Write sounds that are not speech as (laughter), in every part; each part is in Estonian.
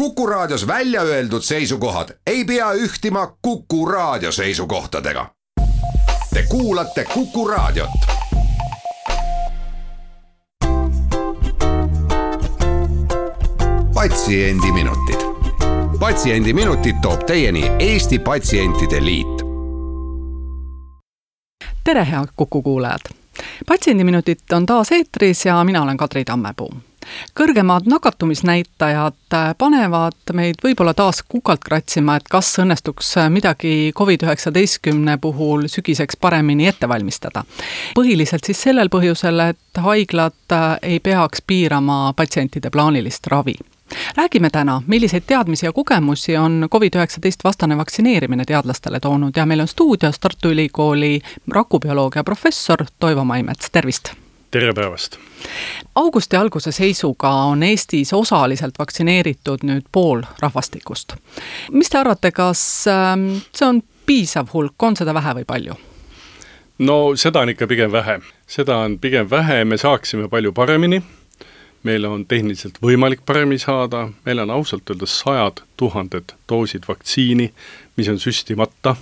Kuku Raadios välja öeldud seisukohad ei pea ühtima Kuku Raadio seisukohtadega. Te kuulate Kuku Raadiot. patsiendiminutid, Patsiendiminutid toob teieni Eesti Patsientide Liit. tere, head Kuku kuulajad. patsiendiminutid on taas eetris ja mina olen Kadri Tammepuu kõrgemad nakatumisnäitajad panevad meid võib-olla taas kukalt kratsima, et kas õnnestuks midagi Covid-19 puhul sügiseks paremini ette valmistada. põhiliselt siis sellel põhjusel, et haiglad ei peaks piirama patsientide plaanilist ravi räägime täna, milliseid teadmisi ja kogemusi on Covid-19 vastane vaktsineerimine teadlastele toonud ja meil on stuudios Tartu Ülikooli rakubioloogia professor Toivo Maimets, tervist! Tere päevast! augusti alguse seisuga on Eestis osaliselt vaktsineeritud nüüd pool rahvastikust. mis te arvate, kas ähm, see on piisav hulk, on seda vähe või palju? no seda on ikka pigem vähe, seda on pigem vähe, me saaksime palju paremini, meil on tehniliselt võimalik paremini saada, meil on ausalt öeldes sajad tuhanded doosid vaktsiini, mis on süstimata,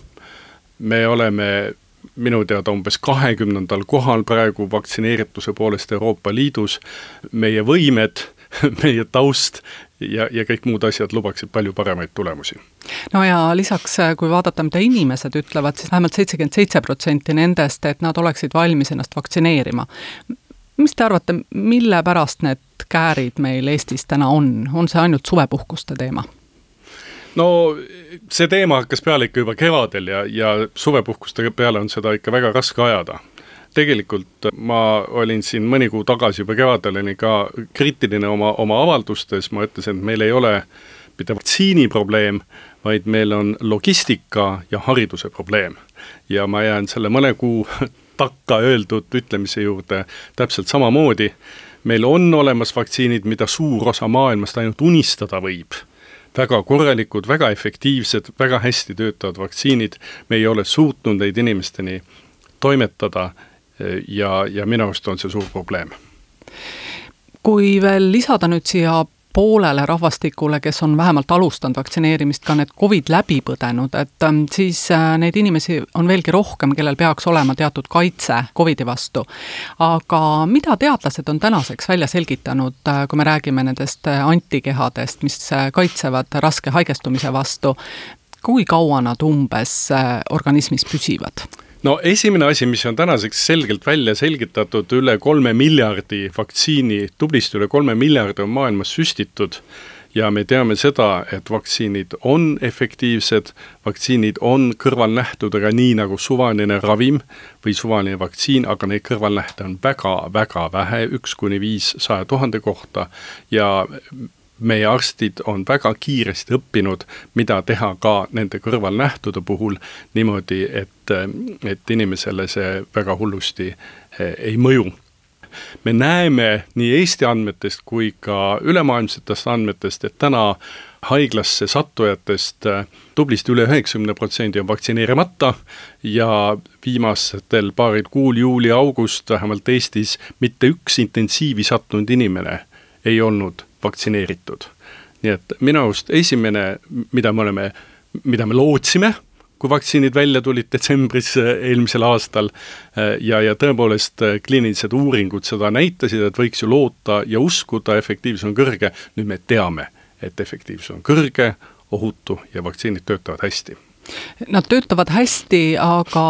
me oleme minu teada umbes kahekümnendal kohal praegu vaktsineerituse poolest Euroopa Liidus, meie võimed, (laughs) meie taust ja, ja kõik muud asjad lubaksid palju paremaid tulemusi. no ja lisaks, kui vaadata, mida inimesed ütlevad, siis vähemalt seitsekümmend seitse protsenti nendest, et nad oleksid valmis ennast vaktsineerima. mis te arvate, mille pärast need käärid meil Eestis täna on, on see ainult suvepuhkuste teema? No see teema hakkas peale ikka juba kevadel ja, ja suvepuhkuste peale on seda ikka väga raske ajada. tegelikult ma olin siin mõni kuu tagasi juba kevadel ka kriitiline oma, oma avaldustes, ma ütlesin, et meil ei ole mitte vaktsiini probleem, vaid meil on logistika ja hariduse probleem. ja ma jään selle mõne kuu (laughs) takka öeldud ütlemise juurde täpselt samamoodi, meil on olemas vaktsiinid, mida suur osa maailmast ainult unistada võib väga korralikud, väga efektiivsed, väga hästi töötavad vaktsiinid, me ei ole suutnud neid inimesteni toimetada ja, ja minu arust on see suur probleem. kui veel lisada nüüd siia poolele rahvastikule, kes on vähemalt alustanud vaktsineerimist, ka need Covid läbi põdenud, et ähm, siis äh, neid inimesi on veelgi rohkem, kellel peaks olema teatud kaitse Covidi vastu. aga mida teadlased on tänaseks välja selgitanud, äh, kui me räägime nendest äh, antikehadest, mis kaitsevad raske haigestumise vastu, kui kaua nad umbes organismis püsivad? No esimene asi, mis on tänaseks selgelt välja selgitatud, üle kolme miljardi vaktsiini, tublisti üle kolme miljardi on maailmas süstitud. Ja me teame seda, et vaktsiinid on efektiivsed, vaktsiinid on kõrvalnähtudega, nii nagu suvaline ravim või suvaline vaktsiin, aga neid kõrvalnähte on väga-väga vähe, üks kuni viis saja tuhande kohta. Ja meie arstid on väga kiiresti õppinud, mida teha ka nende kõrvalnähtude puhul niimoodi, et, et inimesele see väga hullusti eh, ei mõju. Me näeme nii Eesti andmetest kui ka ülemaailmsetest andmetest, et täna haiglasse sattujatest eh, tublisti üle üheksakümne protsendi on vaktsineerimata ja viimastel paaril kuul, juuli-august vähemalt Eestis mitte üks intensiivi sattunud inimene ei olnud vaktsineeritud. nii et minu arust esimene, mida me oleme, mida me lootsime, kui vaktsiinid välja tulid detsembris äh, eelmisel aastal äh, ja, ja tõepoolest äh, kliinilised uuringud seda näitasid, et võiks ju loota ja uskuda, efektiivsus on kõrge, nüüd me teame, et efektiivsus on kõrge, ohutu ja vaktsiinid töötavad hästi Nad töötavad hästi, aga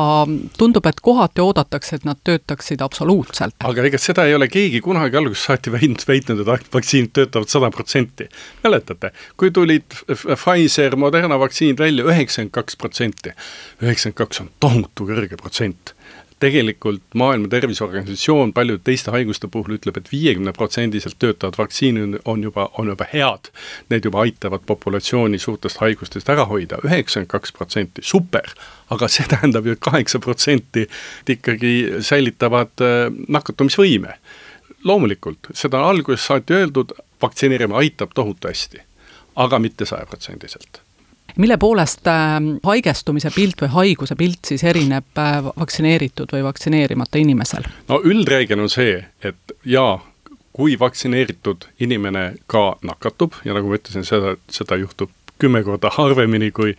tundub, et kohati oodatakse, et nad töötaksid absoluutselt. aga ega seda ei ole keegi kunagi algusest saati väitnud, väitnud, et vaktsiinid töötavad sada protsenti. mäletate, kui tulid Pfizer, Moderna vaktsiinid välja, üheksakümmend kaks protsenti. üheksakümmend kaks on tohutu kõrge protsent tegelikult Maailma Terviseorganisatsioon paljude teiste haiguste puhul ütleb et, et viiekümneprotsendiliselt töötavad vaktsiinid on juba, on juba head. Need juba aitavad populatsiooni suurtest haigustest ära hoida, üheksakümmend kaks protsenti, super, aga see tähendab ju, et kaheksa protsenti ikkagi säilitavad äh, nakatumisvõime. loomulikult, seda on algusest saati öeldud, vaktsineerimine aitab tohutu hästi, aga mitte sajaprotsendiliselt mille poolest äh, haigestumise pilt või haiguse pilt siis erineb äh, vaktsineeritud või vaktsineerimata inimesel? no üldreegel on see, et jaa, kui vaktsineeritud inimene ka nakatub ja nagu ma ütlesin, seda, seda juhtub kümme korda harvemini kui,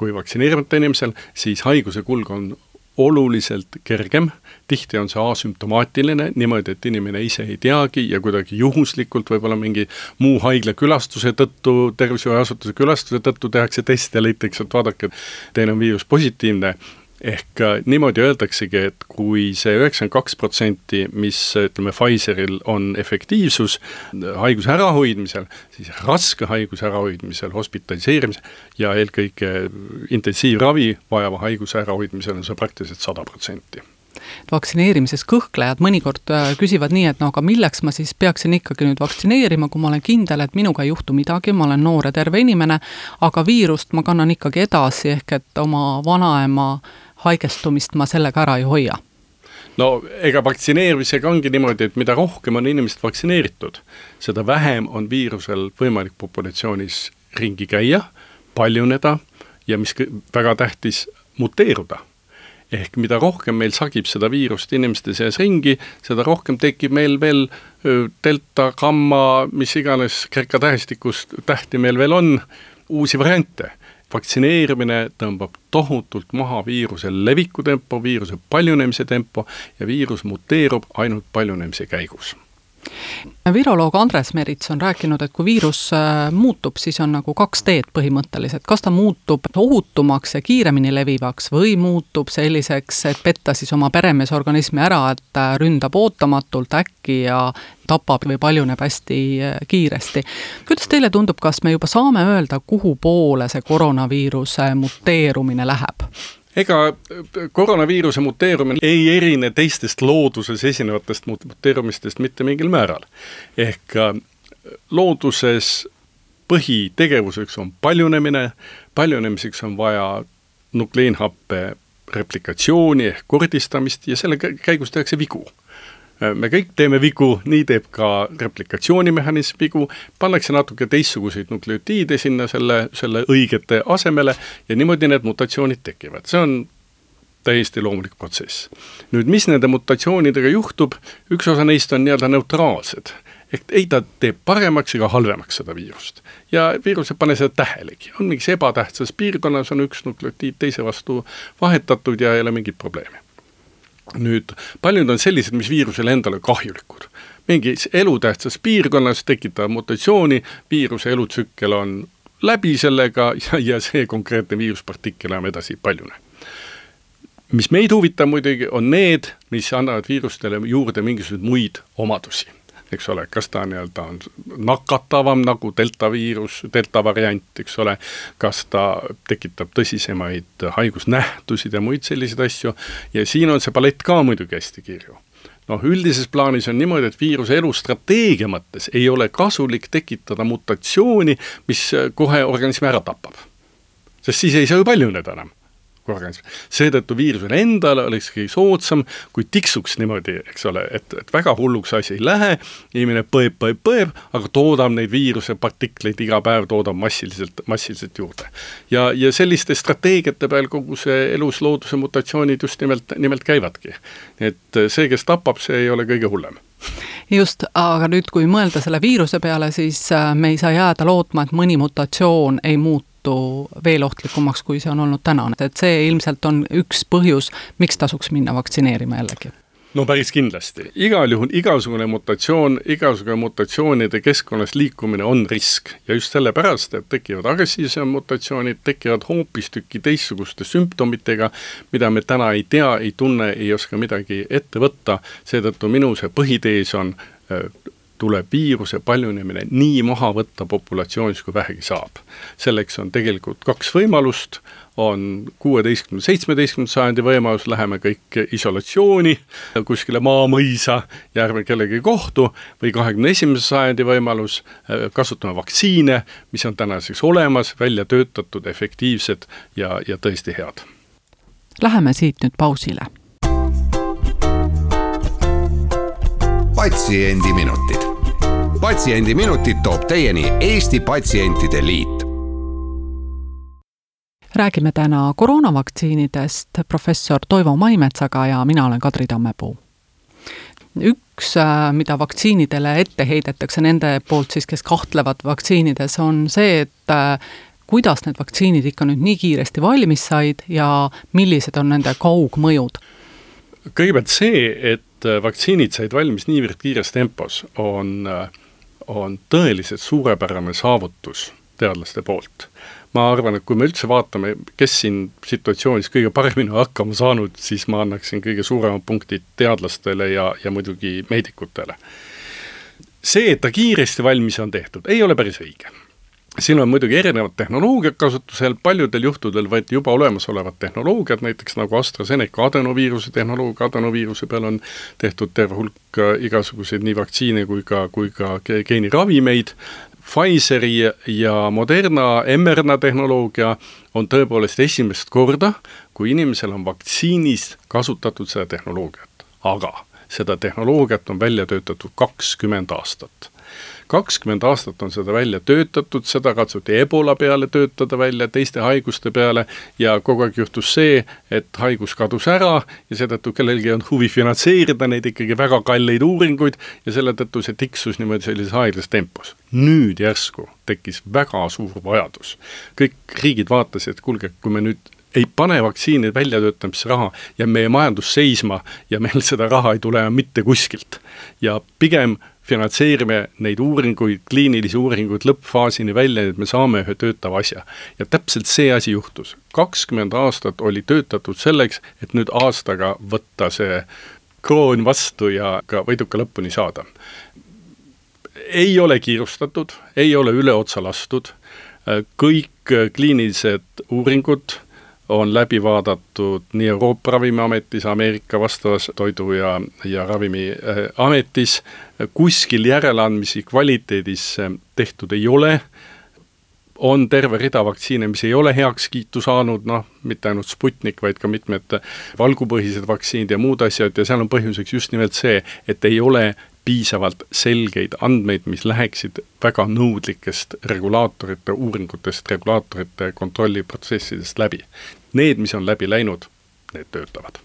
kui vaktsineerimata inimesel, siis haiguse kulg on oluliselt kergem, tihti on see asümptomaatiline, niimoodi, et inimene ise ei teagi ja kuidagi juhuslikult võib-olla mingi muu haigla külastuse tõttu, tervishoiuasutuse külastuse tõttu tehakse test ja leitakse, et vaadake, teil on viirus positiivne ehk äh, niimoodi öeldaksegi, et kui see üheksakümmend kaks protsenti, mis ütleme, Pfizeril on efektiivsus äh, haiguse ärahoidmisel, siis raske haiguse ärahoidmisel, hospitaliseerimisel ja eelkõige intensiivravi vajava haiguse ärahoidmisel on see praktiliselt sada protsenti. Vaktsineerimises kõhklejad mõnikord äh, küsivad nii, et no aga milleks ma siis peaksin ikkagi nüüd vaktsineerima, kui ma olen kindel, et minuga ei juhtu midagi, ma olen noor ja terve inimene, aga viirust ma kannan ikkagi edasi, ehk et oma vanaema haigestumist ma sellega ära ei hoia no ega vaktsineerimisega ongi niimoodi, et mida rohkem on inimesed vaktsineeritud, seda vähem on viirusel võimalik populatsioonis ringi käia, paljuneda ja mis väga tähtis, muteeruda. ehk mida rohkem meil sagib seda viirust inimeste seas ringi, seda rohkem tekib meil veel delta, gamma, mis iganes kreeka tähestikust tähti meil veel on, uusi variante vaktsineerimine tõmbab tohutult maha viiruse leviku tempo, viiruse paljunemise tempo ja viirus muteerub ainult paljunemise käigus viroloog Andres Merits on rääkinud, et kui viirus äh, muutub, siis on nagu kaks teed põhimõtteliselt, kas ta muutub ohutumaks ja kiiremini levivaks või muutub selliseks, et petta siis oma peremees organismi ära, et äh, ründab ootamatult äkki ja tapab või paljuneb hästi äh, kiiresti. kuidas teile tundub, kas me juba saame öelda, kuhu poole see koroonaviiruse muteerumine läheb? Ega äh, koroonaviiruse muteerumine ei erine teistest looduses esinevatest muteerumistest mitte mingil määral. ehk äh, looduses põhitegevuseks on paljunemine, paljunemiseks on vaja nukleenhappe replikatsiooni ehk kordistamist ja selle käigus tehakse vigu me kõik teeme vigu, nii teeb ka replikatsioonimehhanism vigu, pannakse natuke teistsuguseid nukleotiide sinna selle, selle õigete asemele ja niimoodi need mutatsioonid tekivad, see on täiesti loomulik protsess. nüüd, mis nende mutatsioonidega juhtub, üks osa neist on nii-öelda neutraalsed. Ehk ei ta teeb paremaks ega halvemaks seda viirust. ja viirus ei pane seda tähelegi, on mingis ebatähtsas piirkonnas, on üks nukleotiid teise vastu vahetatud ja ei ole mingit probleemi nüüd paljud on sellised, mis viirusele endale kahjulikud. mingis elutähtsas piirkonnas tekitab mutatsiooni, viiruse elutsükkel on läbi sellega (laughs) ja, ja see konkreetne viiruspartikkel enam edasi ei paljune. mis meid huvitab muidugi, on need, mis annavad viirustele juurde mingisuguseid muid omadusi eks ole, kas ta nii-öelda on nakatavam nagu delta viirus, delta variant, eks ole, kas ta tekitab tõsisemaid haigusnähtusid ja muid selliseid asju ja siin on see palett ka muidugi hästi kirju noh, üldises plaanis on niimoodi, et viiruse elustrateegia mõttes ei ole kasulik tekitada mutatsiooni, mis kohe organismi ära tapab. sest siis ei saa ju paljuneda enam organism. seetõttu viirusele endale olekski soodsam, kui tiksuks niimoodi, eks ole, et, et väga hulluks asi ei lähe, inimene põeb, põeb, põeb, aga toodab neid viirusepartikleid iga päev, toodab massiliselt, massiliselt juurde. ja, ja selliste strateegiate peal kogu see eluslooduse mutatsioonid just nimelt, nimelt käivadki. et see, kes tapab, see ei ole kõige hullem just, aga nüüd, kui mõelda selle viiruse peale, siis äh, me ei saa jääda lootma, et mõni mutatsioon ei muutu muutu veel ohtlikumaks, kui see on olnud tänane, et see ilmselt on üks põhjus, miks tasuks minna vaktsineerima jällegi. No päris kindlasti, igal juhul igasugune mutatsioon, igasugune mutatsioonide keskkonnas liikumine on risk. Ja just sellepärast, et tekivad agressiivsed mutatsioonid, tekivad hoopistüki teistsuguste sümptomitega, mida me täna ei tea, ei tunne, ei oska midagi ette võtta, seetõttu minu see põhitees on äh, tuleb viiruse paljunemine nii maha võtta populatsioonis, kui vähegi saab. selleks on tegelikult kaks võimalust, on kuueteistkümnenda, seitsmeteistkümnenda sajandi võimalus, läheme kõik isolatsiooni kuskile maamõisa ja ärme kellegagi kohtu, või kahekümne esimese sajandi võimalus, äh, kasutame vaktsiine, mis on tänaseks olemas, välja töötatud, efektiivsed ja, ja tõesti head. Läheme siit nüüd pausile. patsiendiminutid patsiendiminutid toob teieni Eesti Patsientide Liit räägime täna koroonavaktsiinidest professor Toivo Maimetsaga ja mina olen Kadri Tammepuu. üks, äh, mida vaktsiinidele ette heidetakse nende poolt siis, kes kahtlevad vaktsiinides, on see, et äh, kuidas need vaktsiinid ikka nüüd nii kiiresti valmis said ja millised on nende kaugmõjud? kõigepealt see, et äh, vaktsiinid said valmis niivõrd kiires tempos, on, on tõeliselt suurepärane saavutus teadlaste poolt ma arvan, et kui me üldse vaatame, kes siin situatsioonis kõige paremini hakkama saanud, siis ma annaksin kõige suuremad punktid teadlastele ja, ja muidugi meedikutele. see, et ta kiiresti valmis on tehtud, ei ole päris õige siin on muidugi erinevad tehnoloogiad kasutusel, paljudel juhtudel võeti juba olemasolevad tehnoloogiad, näiteks nagu AstraZeneca adenoviiruse tehnoloogia, adenoviiruse peal on tehtud terve hulk igasuguseid nii vaktsiine kui ka, kui ka geeniravimeid, Pfizeri ja Moderna mRNA tehnoloogia on tõepoolest esimest korda, kui inimesel on vaktsiinis kasutatud seda tehnoloogiat, aga seda tehnoloogiat on välja töötatud kakskümmend aastat kakskümmend aastat on seda välja töötatud, seda katsuti ebola peale töötada välja, teiste haiguste peale ja kogu aeg juhtus see, et haigus kadus ära ja seetõttu kellelgi ei olnud huvi finantseerida neid ikkagi väga kalleid uuringuid ja selle tõttu see tiksus niimoodi sellises aeglases tempos. nüüd järsku tekkis väga suur vajadus. kõik riigid vaatasid, et kuulge, kui me nüüd ei pane vaktsiini väljatöötamisse raha, jääb meie majandus seisma ja meil seda raha ei tule mitte kuskilt. ja pigem finantseerime neid uuringuid, kliinilisi uuringuid lõppfaasini välja, et me saame ühe töötava asja. ja täpselt see asi juhtus. kakskümmend aastat oli töötatud selleks, et nüüd aastaga võtta see kroon vastu ja ka võiduka lõpuni saada. ei ole kiirustatud, ei ole üle otsa lastud, kõik kliinilised uuringud on läbi vaadatud nii Euroopa Ravimiametis, Ameerika vastavas toidu- ja, ja ravimiametis, kuskil järeleandmisi kvaliteedis tehtud ei ole, on terve rida vaktsiine, mis ei ole heakskiitu saanud, noh, mitte ainult Sputnik, vaid ka mitmed valgupõhised vaktsiinid ja muud asjad. Ja seal on põhjuseks just nimelt see, et ei ole piisavalt selgeid andmeid, mis läheksid väga nõudlikest regulaatorite uuringutest, regulaatorite kontrolliprotsessidest läbi. Need, mis on läbi läinud, need töötavad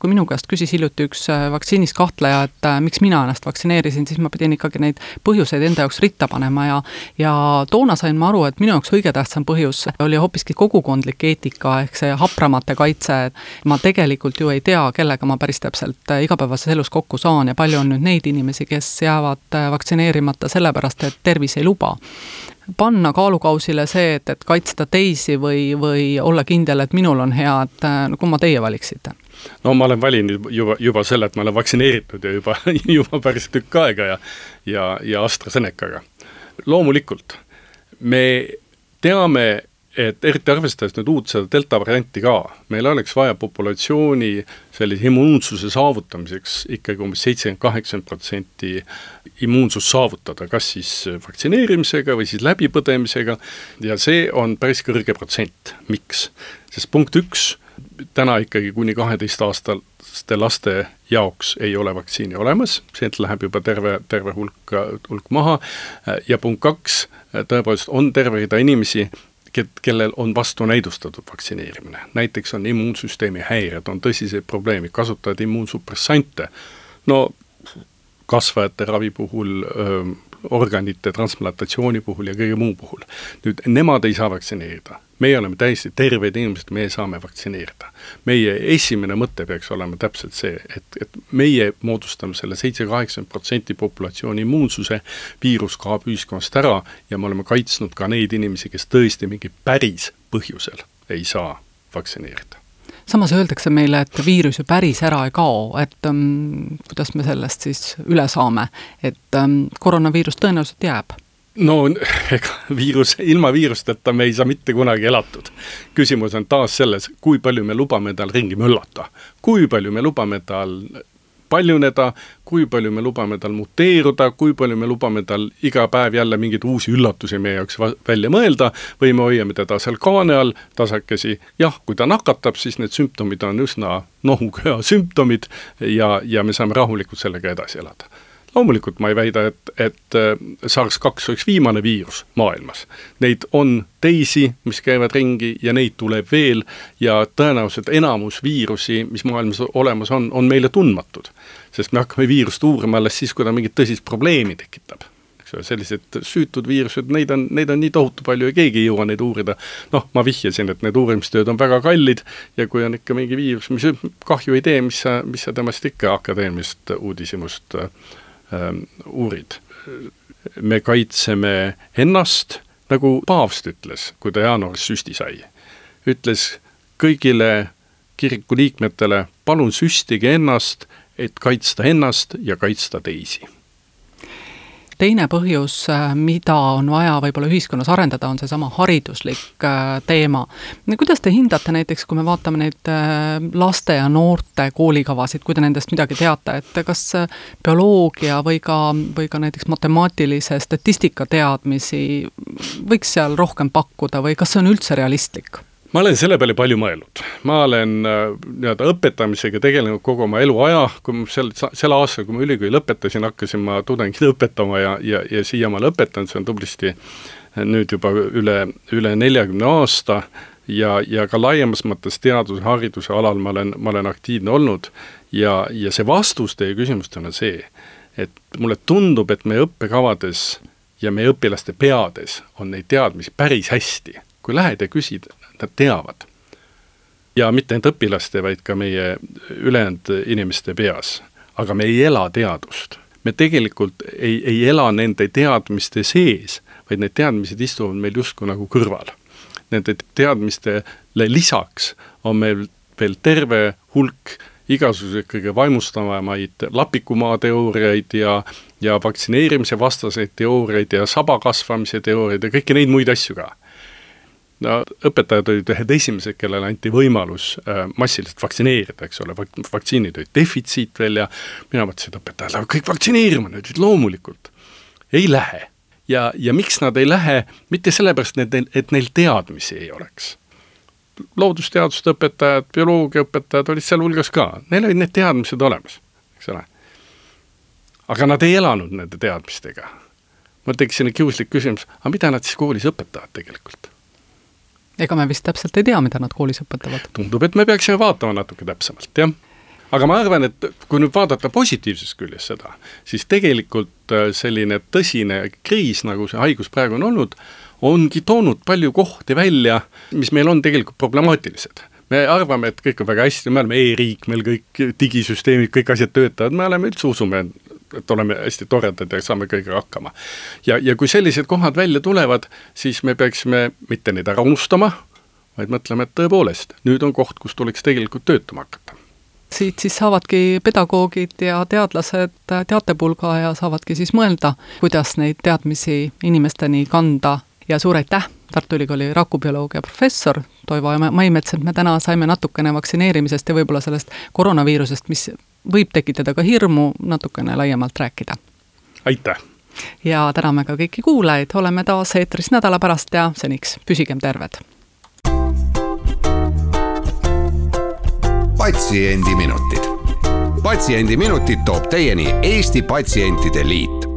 kui minu käest küsis hiljuti üks äh, vaktsiinis kahtleja, et äh, miks mina ennast vaktsineerisin, siis ma pidin ikkagi neid põhjuseid enda jaoks ritta panema ja ja toona sain ma aru, et minu jaoks kõige tähtsam põhjus oli hoopiski kogukondlik eetika ehk see hapramate kaitse. ma tegelikult ju ei tea, kellega ma päris täpselt äh, igapäevases elus kokku saan ja palju on nüüd neid inimesi, kes jäävad vaktsineerimata sellepärast, et tervis ei luba panna kaalukausile see, et, et kaitsta teisi või, või olla kindel, et minul on hea, et no kumma teie valiksite? No ma olen valinud juba, juba selle, et ma olen vaktsineeritud ja juba, (laughs) juba päris tükk aega ja ja, ja AstraZenecaga. loomulikult, me teame, et eriti arvestades nüüd uut seda delta varianti ka, meil oleks vaja populatsiooni sellise immuunsuse saavutamiseks ikkagi umbes seitsekümmend, kaheksakümmend protsenti immuunsust saavutada, kas siis vaktsineerimisega või siis läbipõdemisega ja see on päris kõrge protsent, miks? sest punkt üks täna ikkagi kuni kaheteistaastaste laste jaoks ei ole vaktsiini olemas, sealt läheb juba terve, terve hulk, hulk maha ja punkt kaks, tõepoolest on terve rida inimesi, kellel on vastunäidustatud vaktsineerimine. näiteks on immuunsüsteemi häired, on tõsiseid probleeme, kasutavad immuunsupressante, no kasvajate ravi puhul öö, organite transplantatsiooni puhul ja kõige muu puhul. nüüd nemad ei saa vaktsineerida meie oleme täiesti terved inimesed, meie saame vaktsineerida. meie esimene mõte peaks olema täpselt see, et, et meie moodustame selle seitse-kaheksakümmend protsenti populatsiooni immuunsuse, viirus kaob ühiskonnast ära ja me oleme kaitsnud ka neid inimesi, kes tõesti mingi päris põhjusel ei saa vaktsineerida samas öeldakse meile, et viirus ju päris ära ei kao, et um, kuidas me sellest siis üle saame, et um, koroonaviirus tõenäoliselt jääb no (laughs) ega viirus, ilma viirusteta me ei saa mitte kunagi elatud. küsimus on taas selles, kui palju me lubame tal ringi möllata, kui palju me lubame tal paljuneda, kui palju me lubame tal muteeruda, kui palju me lubame tal iga päev jälle mingeid uusi üllatusi meie jaoks välja mõelda või me hoiame teda seal kaane all tasakesi, jah, kui ta nakatab, siis need sümptomid on üsna nohuköha sümptomid ja, ja me saame rahulikult sellega edasi elada loomulikult ma ei väida, et, et äh, SARS-2 oleks viimane viirus maailmas. Neid on teisi, mis käivad ringi ja neid tuleb veel ja tõenäoliselt enamus viirusi, mis maailmas olemas on, on meile tundmatud. sest me hakkame viirust uurima alles siis, kui ta mingit tõsist probleemi tekitab eks ole, sellised süütud viirused, neid on, neid on nii tohutu palju ja keegi ei jõua neid uurida. noh, ma vihjasin, et need uurimistööd on väga kallid ja kui on ikka mingi viirus, mis kahju ei tee, mis sa, mis sa temast ikka akadeemilisest uudishimust äh, uurid. me kaitseme ennast, nagu paavst ütles, kui ta jaanuaris süsti sai. ütles kõigile kiriku liikmetele, palun süstige ennast, et kaitsta ennast ja kaitsta teisi teine põhjus, äh, mida on vaja võib-olla ühiskonnas arendada, on seesama hariduslik äh, teema. kuidas te hindate näiteks, kui me vaatame neid äh, laste ja noorte koolikavasid, kui te nendest midagi teate, et kas bioloogia või ka, või ka näiteks matemaatilise statistika teadmisi võiks seal rohkem pakkuda või kas see on üldse realistlik? Ma olen selle peale palju mõelnud, ma olen äh, nii-öelda õpetamisega tegelenud kogu oma eluaja, kui ma sel, sel aastal, kui ma ülikooli lõpetasin, hakkasin ma tudengeid õpetama ja, ja, ja siiamaale õpetan, see on tublisti äh, nüüd juba üle, üle neljakümne aasta. Ja, ja ka laiemas mõttes teaduse, hariduse alal ma olen, ma olen aktiivne olnud. Ja, ja see vastus teie küsimustele on see, et mulle tundub, et meie õppekavades ja meie õpilaste peades on neid teadmisi päris hästi. kui lähed ja küsid nad teavad. ja mitte ainult õpilaste, vaid ka meie ülejäänud inimeste peas. aga me ei ela teadust. me tegelikult ei, ei ela nende teadmiste sees, vaid need teadmised istuvad meil justkui nagu kõrval. Nende teadmistele lisaks on meil veel terve hulk igasuguseid kõige vaimustavamaid lapikumaa teooriaid ja, ja vaktsineerimise vastaseid teooriaid ja saba kasvamise teooriaid ja kõiki neid muid asju ka no õpetajad olid ühed esimesed, kellele anti võimalus äh, massiliselt vaktsineerida, eks ole, vaktsiinid olid defitsiit veel ja mina mõtlesin, et õpetajad lähevad kõik vaktsineerima nüüd, loomulikult. ei lähe. ja, ja miks nad ei lähe, mitte sellepärast, et neil, et neil teadmisi ei oleks. loodusteaduste õpetajad, bioloogiaõpetajad olid sealhulgas ka, neil olid need teadmised olemas, eks ole. aga nad ei elanud nende teadmistega. ma tekkisin kiuslik küsimus, aga mida nad siis koolis õpetavad tegelikult ega me vist täpselt ei tea, mida nad koolis õpetavad. tundub, et me peaksime vaatama natuke täpsemalt, jah. aga ma arvan, et kui nüüd vaadata positiivsest küljest seda, siis tegelikult äh, selline tõsine kriis, nagu see haigus praegu on olnud, ongi toonud palju kohti välja, mis meil on tegelikult problemaatilised me arvame, et kõik on väga hästi, me oleme e-riik, meil kõik digisüsteemid, kõik asjad töötavad, me oleme üldse usume et oleme hästi toredad ja saame kõigega hakkama. ja, ja kui sellised kohad välja tulevad, siis me peaksime mitte neid ära unustama, vaid mõtlema, et tõepoolest, nüüd on koht, kus tuleks tegelikult töötama hakata siit siis saavadki pedagoogid ja teadlased teatepulga ja saavadki siis mõelda, kuidas neid teadmisi inimesteni kanda ja suur aitäh, Tartu Ülikooli rakubioloogia professor Toivo Maimets, et me täna saime natukene vaktsineerimisest ja võib-olla sellest koroonaviirusest, mis võib tekitada ka hirmu natukene laiemalt rääkida. aitäh! ja täname ka kõiki kuulajaid, oleme taas eetris nädala pärast ja seniks püsigem terved! patsiendiminutid. patsiendiminutid toob teieni Eesti Patsientide Liit